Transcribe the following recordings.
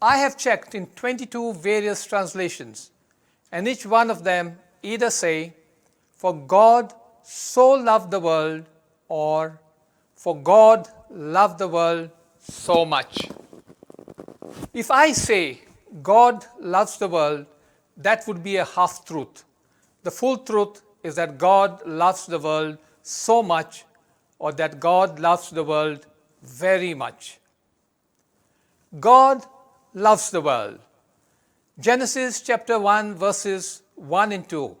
I have checked in 22 various translations, and each one of them either say, For God so loved the world, or For God loved the world so much. If I say God loves the world, that would be a half truth. The full truth is that God loves the world so much, or that God loves the world very much. God loves the world. Genesis chapter 1 verses 1 and 2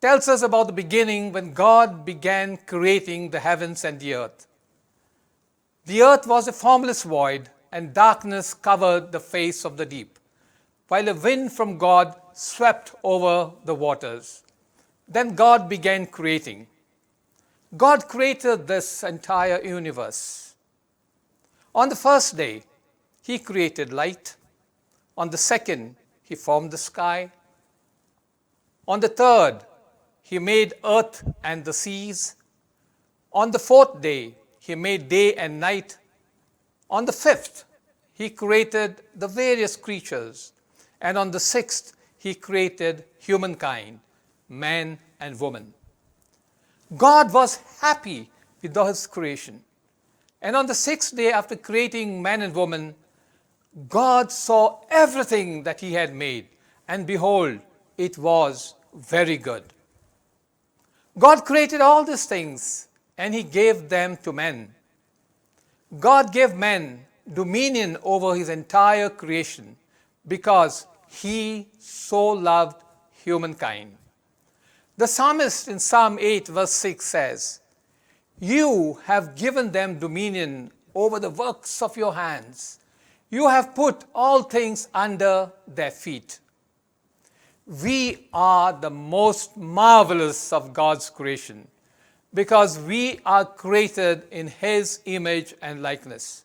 tells us about the beginning when God began creating the heavens and the earth. The earth was a formless void, and darkness covered the face of the deep, while a wind from God swept over the waters. Then God began creating. God created this entire universe. On the first day, he created light. On the second, he formed the sky. On the third, he made earth and the seas. On the fourth day, he made day and night. On the fifth, he created the various creatures. And on the sixth, he created humankind, man and woman. God was happy with his creation. And on the sixth day after creating man and woman, God saw everything that he had made, and behold, it was very good. God created all these things, and he gave them to men. God gave men dominion over his entire creation because he so loved humankind. The psalmist in Psalm 8, verse 6 says, You have given them dominion over the works of your hands. You have put all things under their feet. We are the most marvelous of God's creation because we are created in His image and likeness.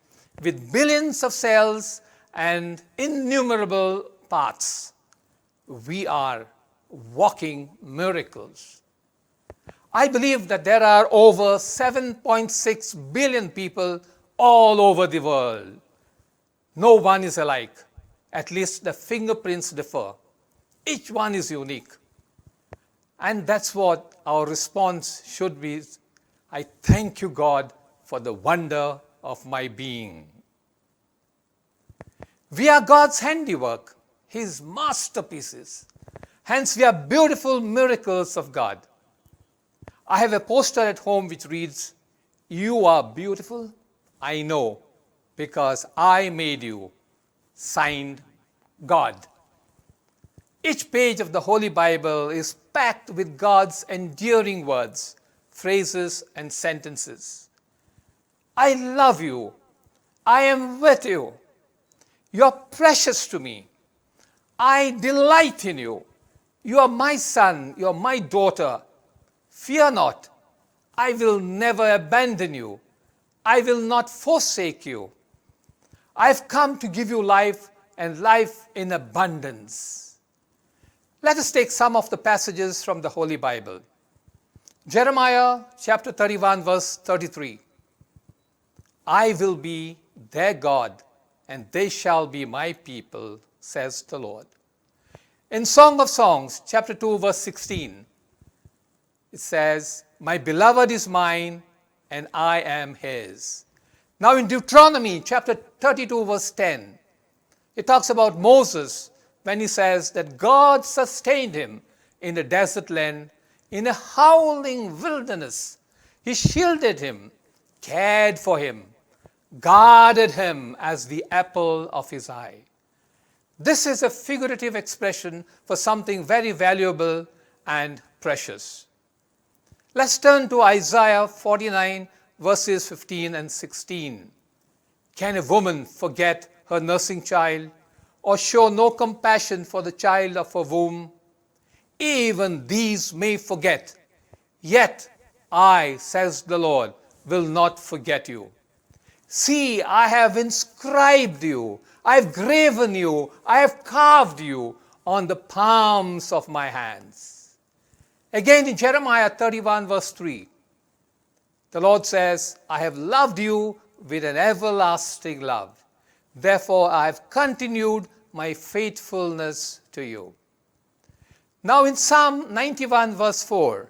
with billions of cells and innumerable parts. We are walking miracles. I believe that there are over 7.6 billion people all over the world no one is alike. At least the fingerprints differ. Each one is unique. And that's what our response should be. I thank you, God, for the wonder of my being. We are God's handiwork, His masterpieces. Hence, we are beautiful miracles of God. I have a poster at home which reads, "You are beautiful, I know, because I made you, signed God. Each page of the Holy Bible is packed with God's endearing words, phrases, and sentences. I love you. I am with you. You are precious to me. I delight in you. You are my son. You are my daughter. Fear not. I will never abandon you. I will not forsake you. I've come to give you life and life in abundance. Let us take some of the passages from the Holy Bible. Jeremiah chapter 31, verse 33. I will be their God, and they shall be my people, says the Lord. In Song of Songs, chapter 2, verse 16, it says, My beloved is mine, and I am his. Now, in Deuteronomy chapter 32, verse 10, it talks about Moses when he says that God sustained him in the desert land, in a howling wilderness. He shielded him, cared for him, guarded him as the apple of his eye. This is a figurative expression for something very valuable and precious. Let's turn to Isaiah 49. verses 15 and 16. Can a woman forget her nursing child or show no compassion for the child of her womb? Even these may forget, yet I, says the Lord, will not forget you. See, I have inscribed you, I have graven you, I have carved you on the palms of my hands. Again in Jeremiah 31, verse 3. The Lord says, I have loved you with an everlasting love. Therefore, I have continued my faithfulness to you. Now, in Psalm 91, verse 4,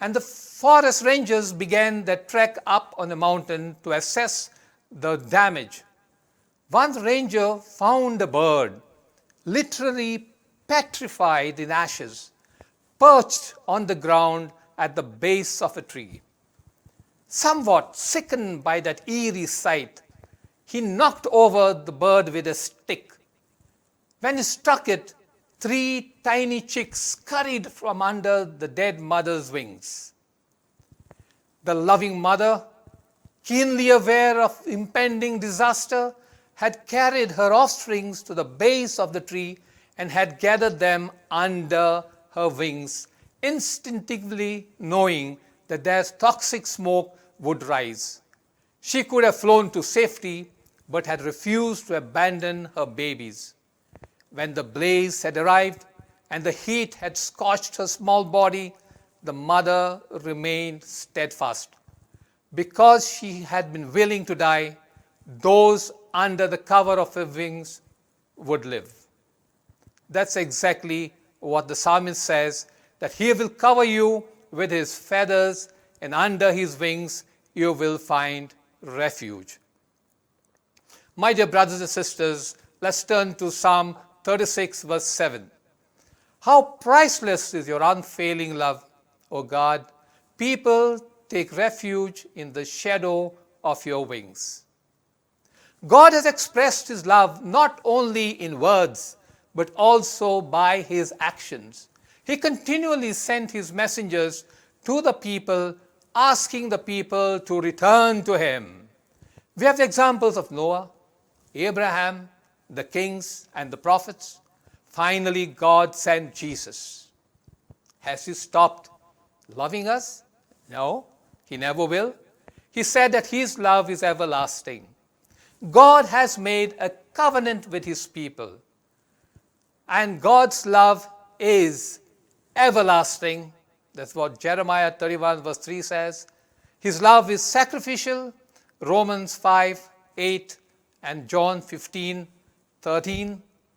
and the forest rangers began their trek up on the mountain to assess the damage. One ranger found a bird, literally petrified in ashes. perched on the ground at the base of a tree. Somewhat sickened by that eerie sight, he knocked over the bird with a stick. When he struck it, three tiny chicks scurried from under the dead mother's wings. The loving mother, keenly aware of impending disaster, had carried her offsprings to the base of the tree and had gathered them under her wings, instinctively knowing that their toxic smoke would rise. She could have flown to safety, but had refused to abandon her babies. When the blaze had arrived and the heat had scorched her small body, the mother remained steadfast. Because she had been willing to die, those under the cover of her wings would live. That's exactly what the psalmist says that he will cover you with his feathers and under his wings you will find refuge my dear brothers and sisters let's turn to psalm 36 verse 7 how priceless is your unfailing love o god people take refuge in the shadow of your wings god has expressed his love not only in words but also by his actions. He continually sent his messengers to the people, asking the people to return to him. We have the examples of Noah, Abraham, the kings, and the prophets. Finally, God sent Jesus. Has he stopped loving us? No, he never will. He said that his love is everlasting. God has made a covenant with his people. and God's love is everlasting. That's what Jeremiah 31 verse 3 says. His love is sacrificial, Romans 5 8 and John 15 13.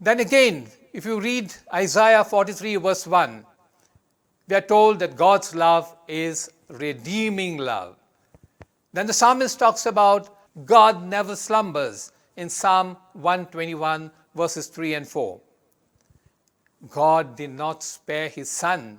Then again, if you read Isaiah 43, verse 1, we are told that God's love is redeeming love. Then the psalmist talks about God never slumbers in Psalm 121, verses 3 and 4. God did not spare his son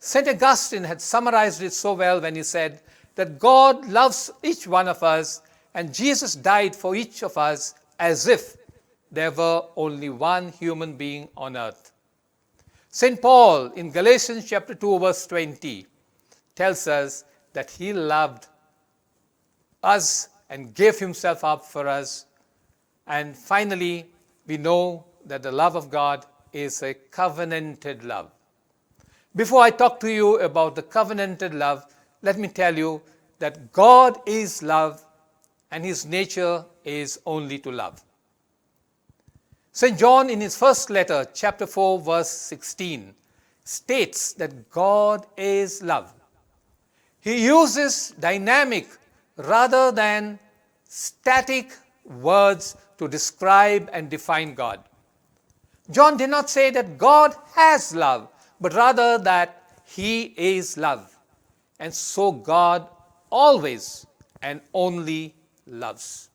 St. Augustine had summarized it so well when he said that God loves each one of us and Jesus died for each of us as if there were only one human being on earth. St. Paul in Galatians chapter 2, verse 20, tells us that he loved us and gave himself up for us. And finally, we know that the love of God is a covenanted love. Before I talk to you about the covenanted love, let me tell you that God is love and His nature is only to love. St. John, in his first letter, chapter 4, verse 16, states that God is love. He uses dynamic rather than static words to describe and define God. John did not say that God has love. but rather that He is love. And so God always and only loves.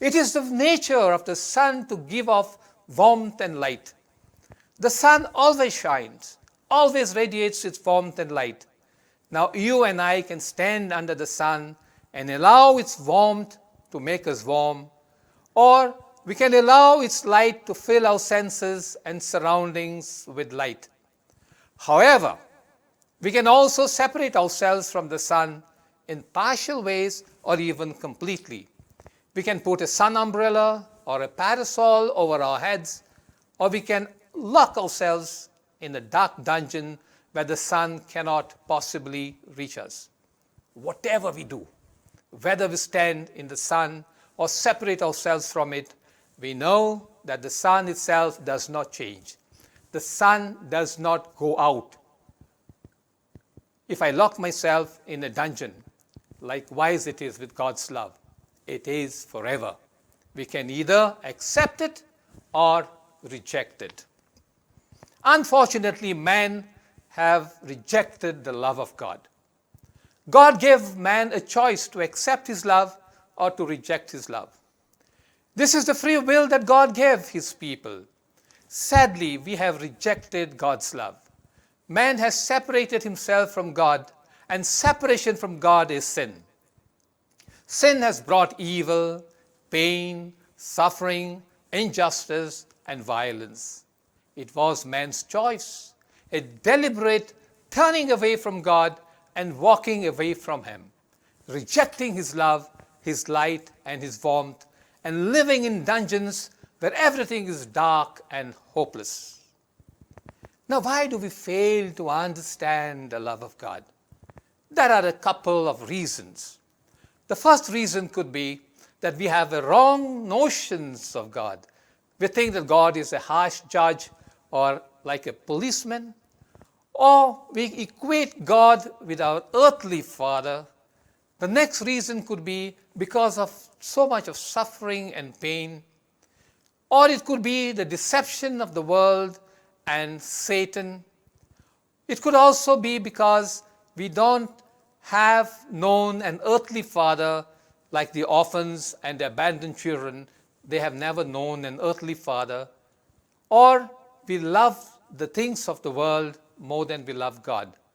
It is the nature of the sun to give off warmth and light. The sun always shines, always radiates its warmth and light. Now you and I can stand under the sun and allow its warmth to make us warm, or we can allow its light to fill our senses and surroundings with light. However, we can also separate ourselves from the sun in partial ways or even completely. We can put a sun umbrella or a parasol over our heads, or we can lock ourselves in a dark dungeon where the sun cannot possibly reach us. Whatever we do, whether we stand in the sun or separate ourselves from it, we know that the sun itself does not change. the sun does not go out. If I lock myself in a dungeon, likewise it is with God's love. It is forever. We can either accept it or reject it. Unfortunately, men have rejected the love of God. God gave man a choice to accept his love or to reject his love. This is the free will that God gave his people. sadly, we have rejected God's love. Man has separated himself from God, and separation from God is sin. Sin has brought evil, pain, suffering, injustice, and violence. It was man's choice, a deliberate turning away from God and walking away from Him, rejecting His love, His light, and His warmth, and living in dungeons where everything is dark and hopeless. Now, why do we fail to understand the love of God? There are a couple of reasons. The first reason could be that we have the wrong notions of God. We think that God is a harsh judge or like a policeman, or we equate God with our earthly father. The next reason could be because of so much of suffering and pain Or it could be the deception of the world and Satan. It could also be because we don't have known an earthly father like the orphans and the abandoned children. They have never known an earthly father. Or we love the things of the world more than we love God.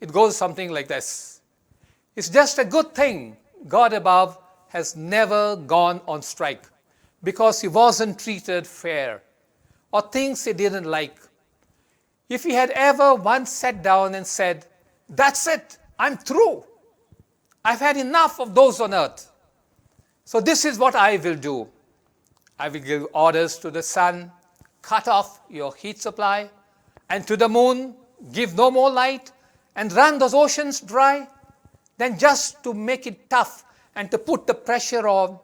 It goes something like this It's just a good thing God above has never gone on strike because he wasn't treated fair or things he didn't like. If he had ever once sat down and said, That's it, I'm through. I've had enough of those on earth. So this is what I will do. I will give orders to the sun, cut off your heat supply, and to the moon, give no more light, and run those oceans dry. Then just to make it tough and to put the pressure on,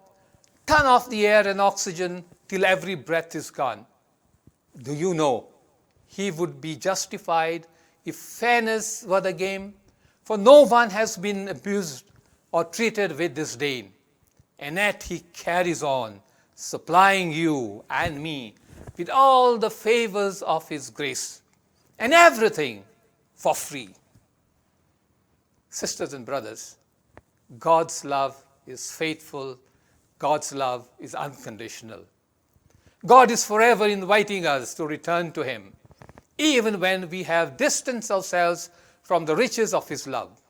turn off the air and oxygen till every breath is gone. Do you know he would be justified if fairness were the game? For no one has been abused or treated with disdain. And yet he carries on supplying you and me with all the favors of his grace and everything for free. Sisters and brothers, God's love is faithful, God's love is unconditional. God is forever inviting us to return to him, even when we have distanced ourselves from the riches of his love.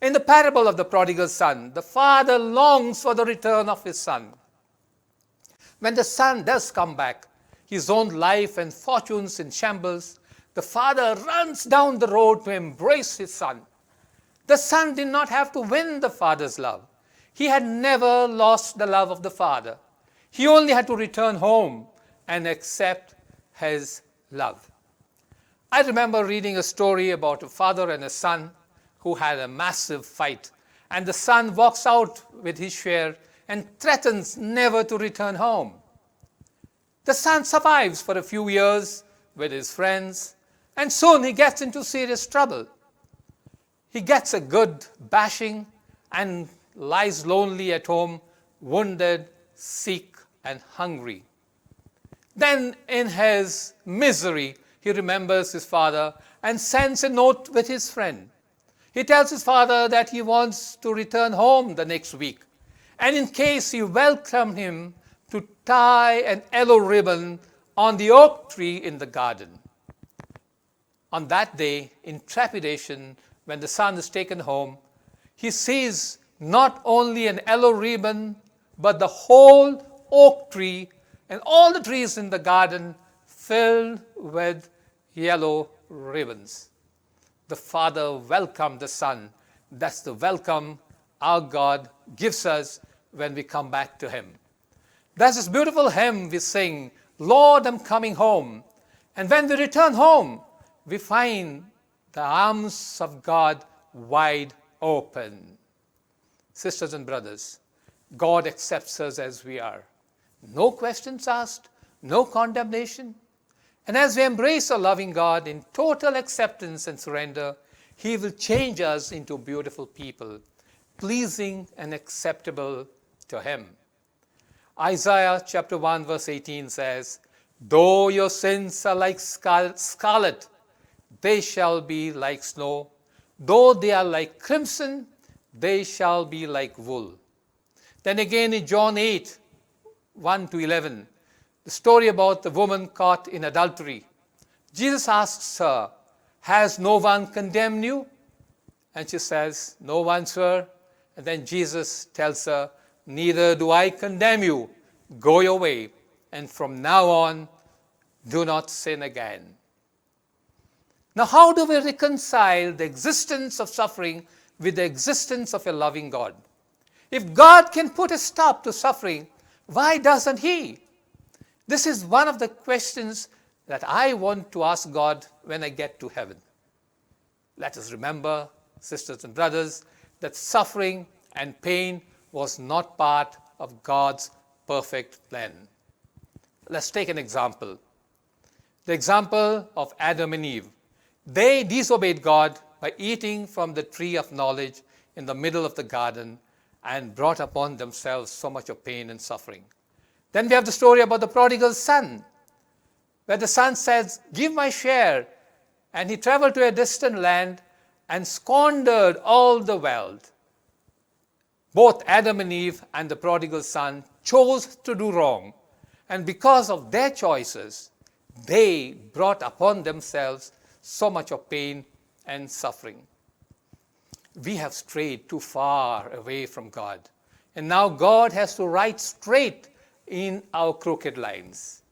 In the parable of the prodigal son, the father longs for the return of his son. When the son does come back, his own life and fortunes in shambles, the father runs down the road to embrace his son. The son did not have to win the father's love. He had never lost the love of the father. He only had to return home and accept his love. I remember reading a story about a father and a son. who had a massive fight. And the son walks out with his share and threatens never to return home. The son survives for a few years with his friends, and soon he gets into serious trouble. He gets a good bashing and lies lonely at home, wounded, sick, and hungry. Then, in his misery, he remembers his father and sends a note with his friend. He tells his father that he wants to return home the next week. And in case he welcomed him to tie an yellow ribbon on the oak tree in the garden. On that day, in trepidation, when the son is taken home, he sees not only an yellow ribbon, but the whole oak tree and all the trees in the garden filled with yellow ribbons. Father welcomed the Son. That's the welcome our God gives us when we come back to Him. There's this beautiful hymn we sing, Lord, I'm coming home. And when we return home, we find the arms of God wide open. Sisters and brothers, God accepts us as we are. No questions asked, no condemnation. And as we embrace a loving God in total acceptance and surrender, He will change us into beautiful people, pleasing and acceptable to Him. Isaiah chapter 1, verse 18 says, Though your sins are like scarlet, they shall be like snow. Though they are like crimson, they shall be like wool. Then again in John 8, 1 to 11, the story about the woman caught in adultery. Jesus asks her, Has no one condemned you? And she says, No one, sir. And then Jesus tells her, Neither do I condemn you. Go your way. And from now on, do not sin again. Now, how do we reconcile the existence of suffering with the existence of a loving God? If God can put a stop to suffering, why doesn't He? This is one of the questions that I want to ask God when I get to heaven. Let us remember, sisters and brothers, that suffering and pain was not part of God's perfect plan. Let's take an example the example of Adam and Eve. They disobeyed God by eating from the tree of knowledge in the middle of the garden and brought upon themselves so much of pain and suffering. Then we have the story about the prodigal son, where the son says, Give my share. And he traveled to a distant land and squandered all the wealth. Both Adam and Eve and the prodigal son chose to do wrong. And because of their choices, they brought upon themselves so much of pain and suffering. We have strayed too far away from God. And now God has to write straight. in our crooked lines.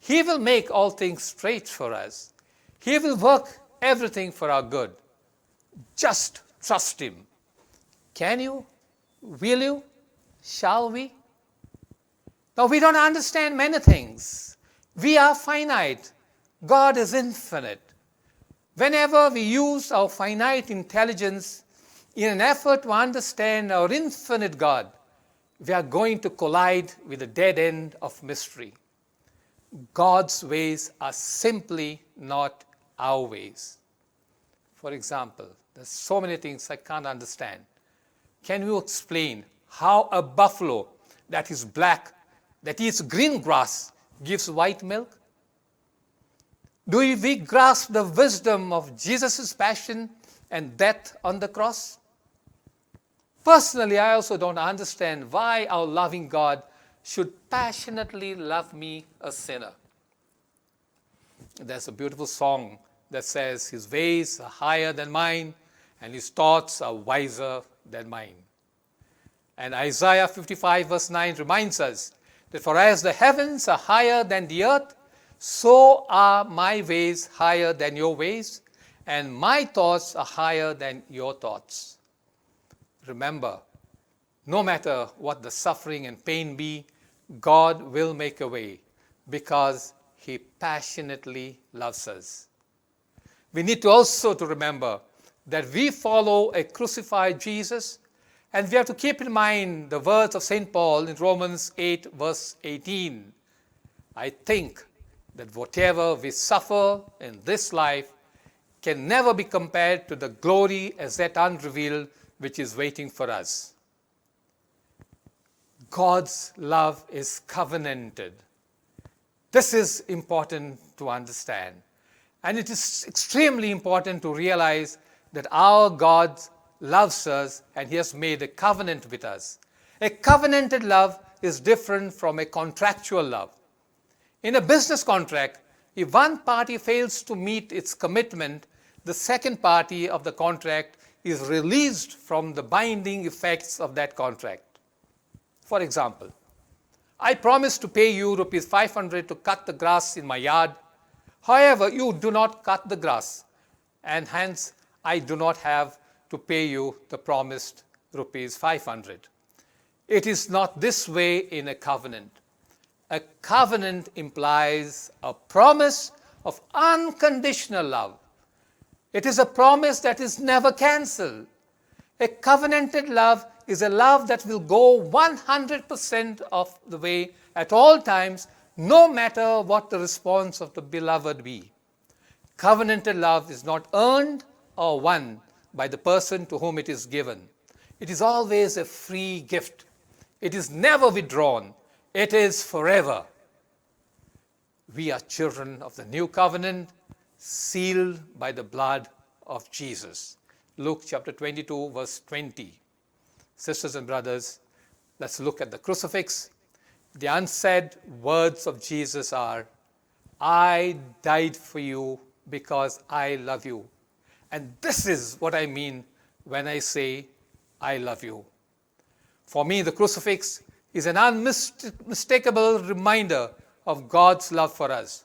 He will make all things straight for us. He will work everything for our good. Just trust Him. Can you? Will you? Shall we? Now, we don't understand many things. We are finite. God is infinite. Whenever we use our finite intelligence in an effort to understand our infinite God, we are going to collide with the dead end of mystery. God's ways are simply not our ways. For example, there's so many things I can't understand. Can you explain how a buffalo that is black, that eats green grass, gives white milk? Do we grasp the wisdom of Jesus' passion and death on the cross? Personally, I also don't understand why our loving God should passionately love me, a sinner. There's a beautiful song that says, His ways are higher than mine, and His thoughts are wiser than mine. And Isaiah 55, verse 9, reminds us that for as the heavens are higher than the earth, so are my ways higher than your ways, and my thoughts are higher than your thoughts. remember, no matter what the suffering and pain be, God will make a way because he passionately loves us. We need to also to remember that we follow a crucified Jesus and we have to keep in mind the words of St. Paul in Romans 8 verse 18. I think that whatever we suffer in this life can never be compared to the glory as yet unrevealed which is waiting for us. God's love is covenanted. This is important to understand. And it is extremely important to realize that our God loves us and He has made a covenant with us. A covenanted love is different from a contractual love. In a business contract, if one party fails to meet its commitment, the second party of the contract is released from the binding effects of that contract. For example, I promise to pay you rupees 500 to cut the grass in my yard. However, you do not cut the grass, and hence I do not have to pay you the promised rupees 500. It is not this way in a covenant. A covenant implies a promise of unconditional love. It is a promise that is never cancelled. A covenanted love is a love that will go 100% of the way at all times, no matter what the response of the beloved be. Covenanted love is not earned or won by the person to whom it is given. It is always a free gift. It is never withdrawn. It is forever. We are children of the new covenant, sealed by the blood of Jesus. Luke chapter 22, verse 20. Sisters and brothers, let's look at the crucifix. The unsaid words of Jesus are, I died for you because I love you. And this is what I mean when I say, I love you. For me, the crucifix is an unmistakable reminder of God's love for us.